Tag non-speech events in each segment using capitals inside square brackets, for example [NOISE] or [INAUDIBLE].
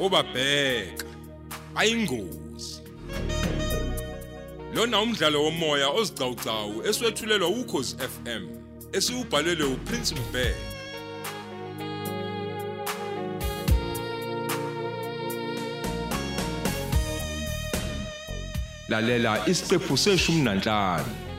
obabheka. Ayingozi. Lona umdlalo womoya ozicawucawu eswetshulelwa ukhozi FM esiubhalelwe uPrince Mbeki lalela isiqephu seshumi nanhlanu.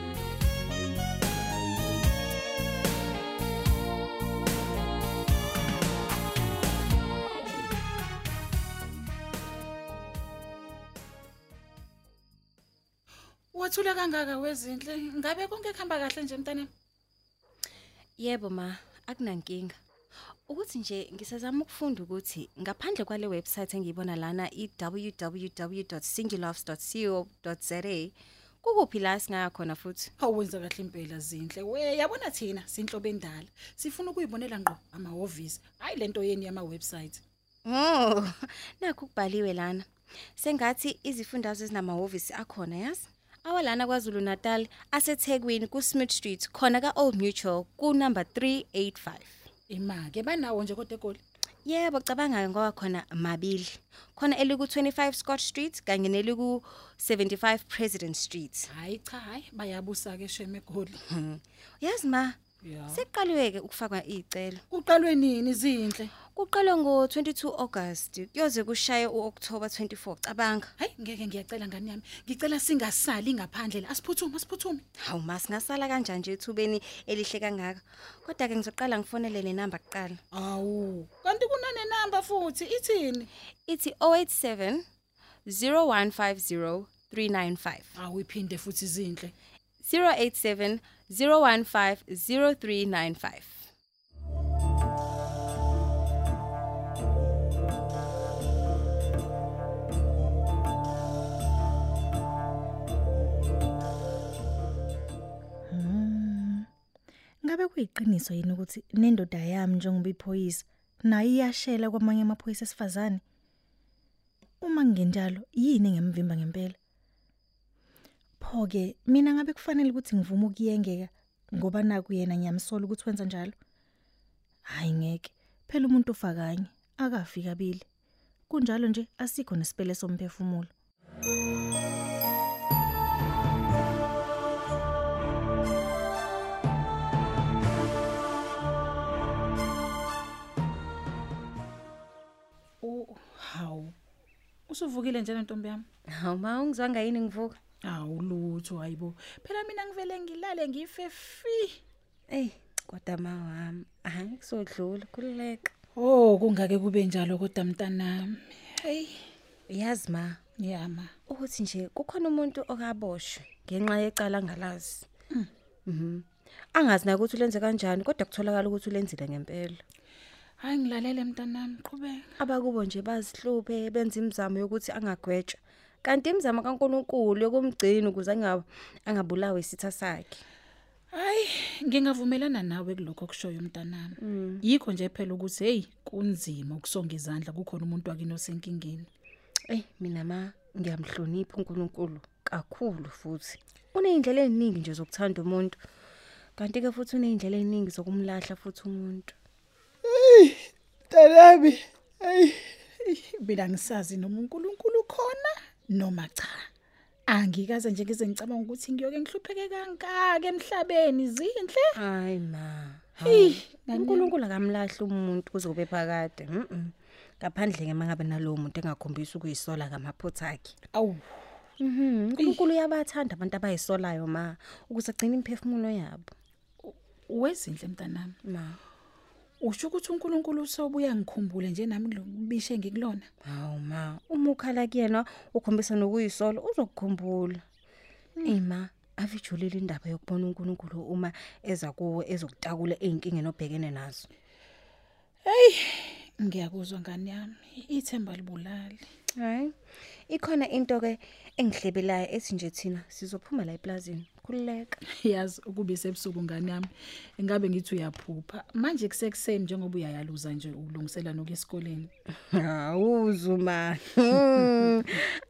Wathula kangaka wezinhle. Ngabe konke kuhamba kahle nje mntanami? Yebo ma, akunankinga. Ukuthi nje ngisazama ukufunda ukuthi ngaphandle kwale website engiyibona lana i-www.singuloves.co.za kukuphi la singaya khona futhi. Awenza kahle impela zinhle. We yabona thina sinhlobo endala. Sifuna ukuyibonela ngqo amahhovisi. Hayi lento yeni yama website. Oh, [LAUGHS] nakho kubhaliwe lana. Sengathi izifundazwe ezinamahhovisi akhona yazi. Awalana kwaZulu Natal aseThekwini kuSmith Street khona ka Old Mutual ku number 385. Imake banawo nje kodwa egoli. Yebo cabanga ngoba khona mabili. Khona eliku 25 Scott Street kanye neliku 75 President Street. Hayi cha hayi bayabusa ke sheme egoli. Yazi ma, Ya. seqaliweke ukufakwa izicelo. Kuqalwe nini zinhle? Kuqalwe ngo 22 August kuyoze kushaye uOctober 24 cabanga. Hayi ngeke ngiyacela ngani yami. Ngicela singasali ngaphandle la. Asiphuthume asiphuthume. Hawu masingasala kanjani nje ethubeni elihle kangaka. Kodwa ke ngizoqala ngifonele le number kuqala. Awu. Kanti kunane number futhi ithini? Ithi 087 0150 395. Awu iphinde futhi zinhle. 087 015 0395. Ngabe kuyiqiniso yini ukuthi nendoda yami njengoba iphoyisa nayo iyashela kwamanye amaphoyisa esifazane? Uma kungenjalo yini ngemvimba ngempela? Pho ke mina ngabe kufanele ukuthi ngivume ukuyengeka ngoba naku yena ngiyamsola ukuthi wenza njalo. Hayi ngeke. Phela umuntu ufa kanye, akafi kabili. Kunjalo nje asikho nesipele somphefumulo. U hawu. Usuvukile njalo ntombi yami? Hawu ma ungizwanga yini ngivuka? Hawu lutho hayibo. Phela mina ngivele ngilale ngife fi. Ey, kodwa ma wami, hayi kusodlula kuleka. Oh kungake kube njalo kodwa mntanami. Hey, Yazi ma, yama. ukuthi nje kukhona umuntu okaboshwe ngenxa yecala ngalazi. Mhm. Angazi na ukuthi ulenze kanjani kodwa kutholakala ukuthi ulenzile ngempela. Hayi ngilalele mntanami, qhubeka. Abakubo nje bazihluphe benza imizamo yokuthi angagwetshwa. Kanti imizamo kaNkuluNkulu yokumgcina ukuze angaba angabulawa isitha sakhe. Hayi, ngingavumelana nawe kuloko kushoyo mntanami. Yikho nje phela ukuthi hey, kunzima ukusonga izandla kukhona umuntu wakini osenkingeni. Eh mina ma ngiyamhlonipha uNkulunkulu kakhulu futhi. Unezindlela eziningi nje zokuthanda umuntu. Kanti ke futhi unezindlela eziningi zokumlahla futhi umuntu. Mntanami, hey, mina ngisazi noma uNkulunkulu khona noma cha. Angikaze nje ngize ngicabanga ukuthi ngiyoke ngihlupheke kangaka emhlabeni zinhle. Hayi ma. Hey, uNkulunkulu akamlahli umuntu kuzobe phakade. Mhm. Ngaphandle ke mangabe nalowo muntu engakhombisa ukuyisola ngamaphutha akhe. Awu, Mhm. uNkulunkulu uyabathanda abantu abayisolayo ma ukuze agcine imphefumulo yabo. wezinhle mntanami. Ma. Usho ukuthi uNkulunkulu usobuya ngikhumbule nje nami lo bishe ngikulona. Hawu ma, uma ukhala kuyena ukhombisa nokuyisola uzokukhumbula. Ema, avijulile indaba yokubona uNkulunkulu uma eza kuwe ezokutakula einkingeni obhekene nazo. Ngiyakuzwa ngani yami. Ithemba libulali. Hayi. Ikhona into ke engihlebelayo ethi nje thina sizophuma la eplazini. Khulileka. Yazi ukuba isebusuku ngani yami. Engabe ngithi uyaphupha. Manje kusekuseni njengoba uyayaluza nje ukulungisela nokuya esikoleni. Awuzuma.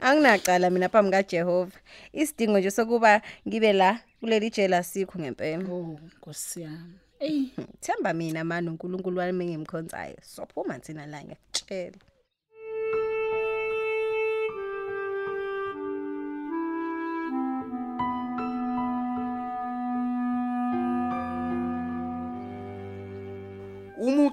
Anginacala mina phambi kaJehova. Isidingo nje sokuba ngibe la kuleli jela sikho ngempela. Oh, Nkosi yami. Ey, Themba mina mani uNkulunkulu wami engimkhonzayo. Sophuma thina la ngiyakutshela.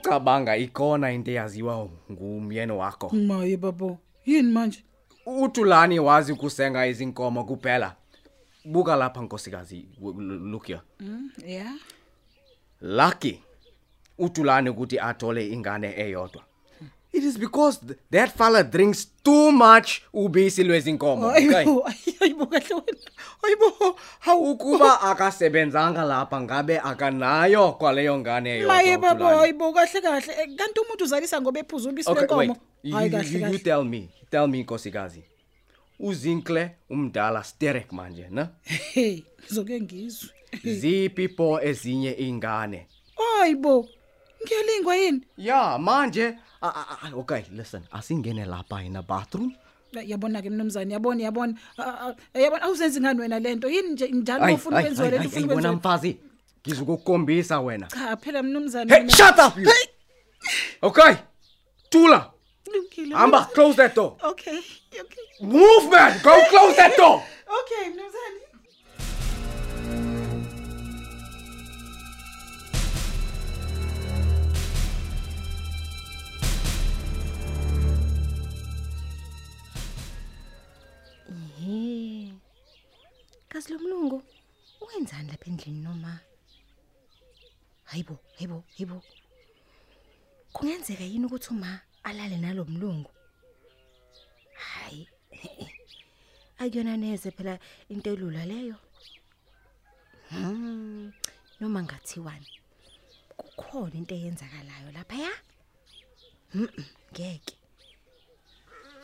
Ngicabanga ikona into eyaziwa ngumyeni wakho. Maye babo. Yini manje? uTulani wazi kusenga izinkomo kuphela? Buka lapha nkosikazi w- l- look here. Yeah. Lucky. uTulani ukuthi athole ingane eyodwa? It is because th- that fella drinks too much ubisi lwezinkomo okay ayibo ayibo kahle wena ayibo hawu ukuba akasebenzanga lapha ngabe akanayo kwaleyo ngane eyodwa maye babo uThulani. ayibo kahle kahle Eh, kanti umuntu uzalisa ngoba ephuza ubisi Okay, wait. lenkomo You, hayi you, kahle you, you kahle tell me. Tell me nkosikazi. Uzinkle umdala sterek manje, na? hey ngizoke ngizwe Ziphi pho ezinye ingane? ayibo ngiyalingwa yini Ya, manje ah, ah, ah, okay, listen. Asingene lapha in the bathroom. yabona ke mnumzane yabona yabona Ah, ah, yabona awuzenzi ngani wena lento yini nje njalo Ay, ufuna ay, ukwenziwa ay, lento ay, ufuna ay, wena ukwenziwa mfazi. Ngizokukhombisa wena. cha phela mnumzane Hey, mina- shut up you. Okay. Tula. Lungile, Amba, close that door. okay okay Move man, go close that door. okay mnumzane Kazi lo mlungu wenzani lapha endlini noma? Hayibo, hayibo, hayibo. Kungenzeka yini ukuthi uma alale nalomlungu? Hayi. Akuyona neze phela into elula leyo. Hmm. Noma ngathiwani. Kukhona into eyenzakalayo lapha ya? Mhm, ngeke.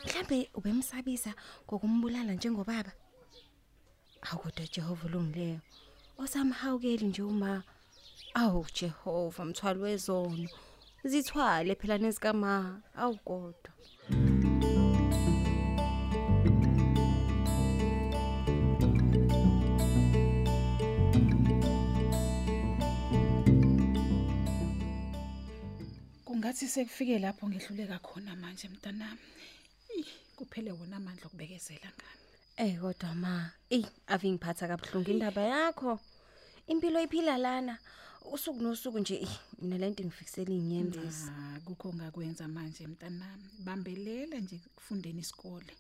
Mhlambe ubemsabisa ngokumbulala njengobaba. Akude Jehova lungileyo. Osamhawukeli nje uma awu Jehova mthwalo wezono. Zithwale phela nezikama awukodwa. kungathi sekufike lapho ngihluleka khona manje mntanami Ih, kuphele wona amandla okubekezela ngami Eh kodwa ma, ey ave ngiphatha kabuhlungu indaba yakho. Impilo iphila lana. Usuku nosuku nje ey, mina lento ngifikisela inyembezi. Ah, kukho ngakwenza manje mntanami bambelela nje kufundeni isikole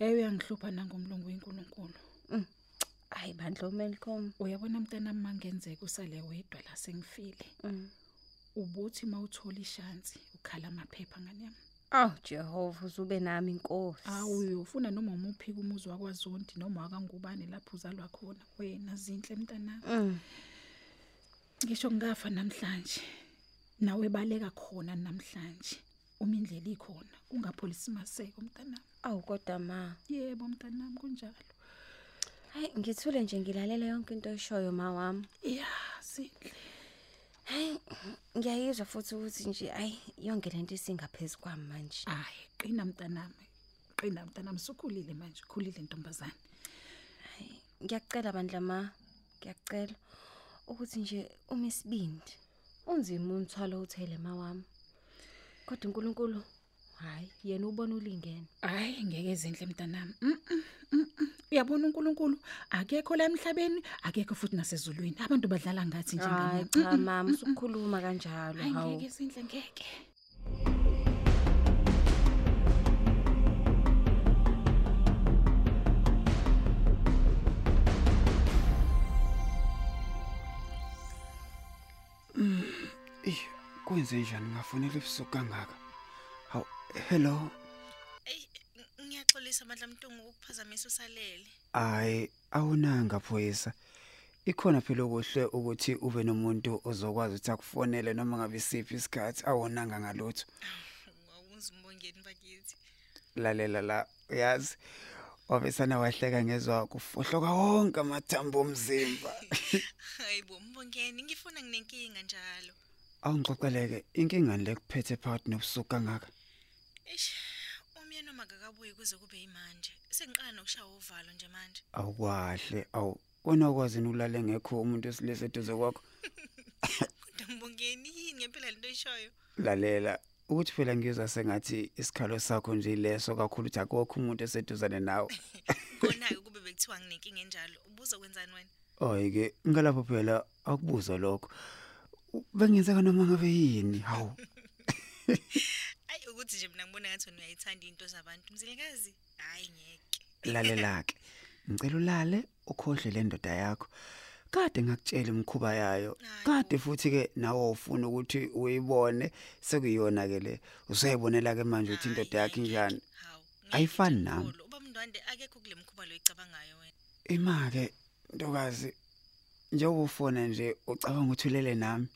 eyo yangihlupha nangomlungu wenkulunkulu Hayi bandlo Melcom. uyabona mntanami mangenzeka usale wedwa la sengifile Mm. ubuthi mawuthola ishansi ukhala amaphepha ngani yami Aw Jehova uzube nami inkosi. awuyofuna noma umuphi umuzi wakwaZondi noma wakangubani lapho uzalwa khona wena zinhle mntanami Mm. ngisho ngafa namhlanje nawe baleka khona namhlanje uma indlela ikhona ungapholisi maseko mntanami Aw kodwa ma. yebo mntanami kunjalo Hayi ngithule nje ngilalela yonke into oyishoyo ma wami. ya zinhle Hayi ngiyayizwa futhi ukuthi nje ayi yonke lento isingaphezulu kwami manje. hayi qina mntanami qina mntanami sukhulile manje khulile ntombazane Ngiyacela bandla ma. Ngiyacela ukuthi nje uma isibindi unzima umthwalo uthele ma wami. Kodwa uNkulunkulu hayi yena ubona ulingene. hayi ngeke zinhle mntanami Mm, mm, mm, mm. uyabona uNkulunkulu akekho la emhlabeni akekho futhi nasezulwini abantu badlala ngathi nje Hayi ngane cha mama usukhuluma kanjalo hayi hawu. ngeke zinhle ngeke Ey, kwenze njani ngafonela ebusuku kangaka? Haw, hello. Ey ngiyaxolisa mandla mntungu ukuphazamisa usalele. Hayi, awunanga phoyisa. Ikhona phela okuhle ukuthi ube nomuntu ozokwazi ukuthi akufonele noma ngabe siphi isikhathi awonanga ngalutho. Wawuzimbongeni bakithi. Lalela la, uyazi. Wabesana wahleka ngezwa kufohloka wonke amathambo omzimba. [LAUGHS] Hayibo mbongeni ngifuna nginenkinga njalo. Awungixoxeleke inkinga lekuphethe phakathi nobusuku kangaka. Eish umyeni noma akakabuyi kuze kube imanje. Sengiqala nokushaya uvalo nje manje. Awukwahle, awu wona ukwazi ukulala ngekho umuntu esilese eduze kwakho. [LAUGHS] Kodwa mbongeni yini ngempela lento oyishoyo? lalela ukuthi phela ngizwa sengathi isikhalo sakho nje ileso kakhulu ukuthi akukho umuntu eseduzane nawe [LAUGHS] Khona-ke kube bekuthiwa nginenkinga enjalo. Ubuza kwenzani wena? oyi ke ngalapho phela akubuza lokho bengenzeka noma ngabe yini hawu [LAUGHS] ukuthi nje mina ngibona ngathi uyayithanda into zabantu. Mzilikazi hayi ngeke. Lalela-ke. Ngicela ulale ukhohlwe le ndoda yakho. Kade ngakutshela imikhuba yayo. Kade futhi-ke nawe ufuna ukuthi uyibone. Sekuyiyona-ke le. Usuyayibonela-ke manje ukuthi indoda yakho injani? Ayifani nami. nami. Uba mndwande akekho kule mkhuba lo icabangayo wena. Ima-ke ntokazi njengoba ufona nje ucabanga ukuthi ulele nami.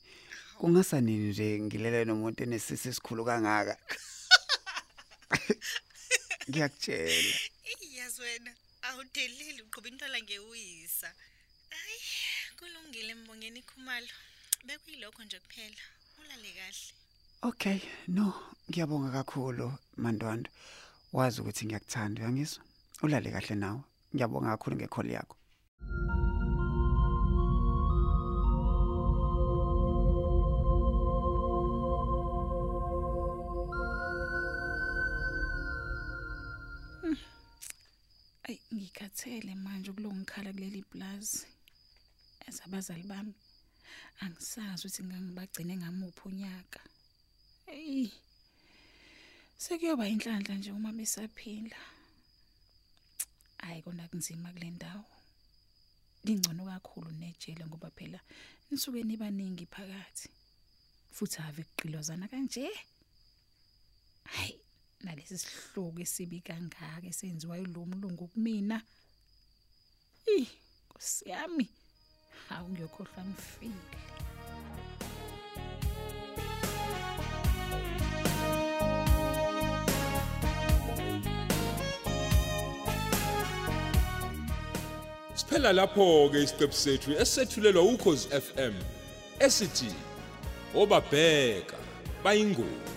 Kungasanini nje ngilele nomuntu enesisi esikhulu kangaka? [LAUGHS] Ngiyakutshela. Yazi wena awudeleli uqhuba intwala ngewuyisa hayi kulungile mbongeni ikhumalo bekuyilokho nje kuphela ulale kahle. Okay no ngiyabonga kakhulu mandwanda wazi ukuthi ngiyakuthanda uyangizwa? Ulale kahle nawe. Ngiyabonga kakhulu ngekholi yakho. Ngikhathele manje ukulongikhala kuleli plaza. Ezabazali bami angisazi ukuthi ngangibagcine ngamuphi unyaka. Ey. Sekuyoba inhlanhla nje uma besaphila. Hayi kona kunzima kule ndawo. Lingcono kakhulu nejele ngoba phela nisuke nibaningi phakathi. Futhi ave kuqilozana kanje. Hayi nalesi sihluku esibi kangaka esenziwa yilomlungu kumina. Ih, Nkosiyami. Hawu ngiyokhohlwa ngifile. Siphela lapho ke isiqephu sethu esethulelwa ukhozi FM esithi obabheka bayingozi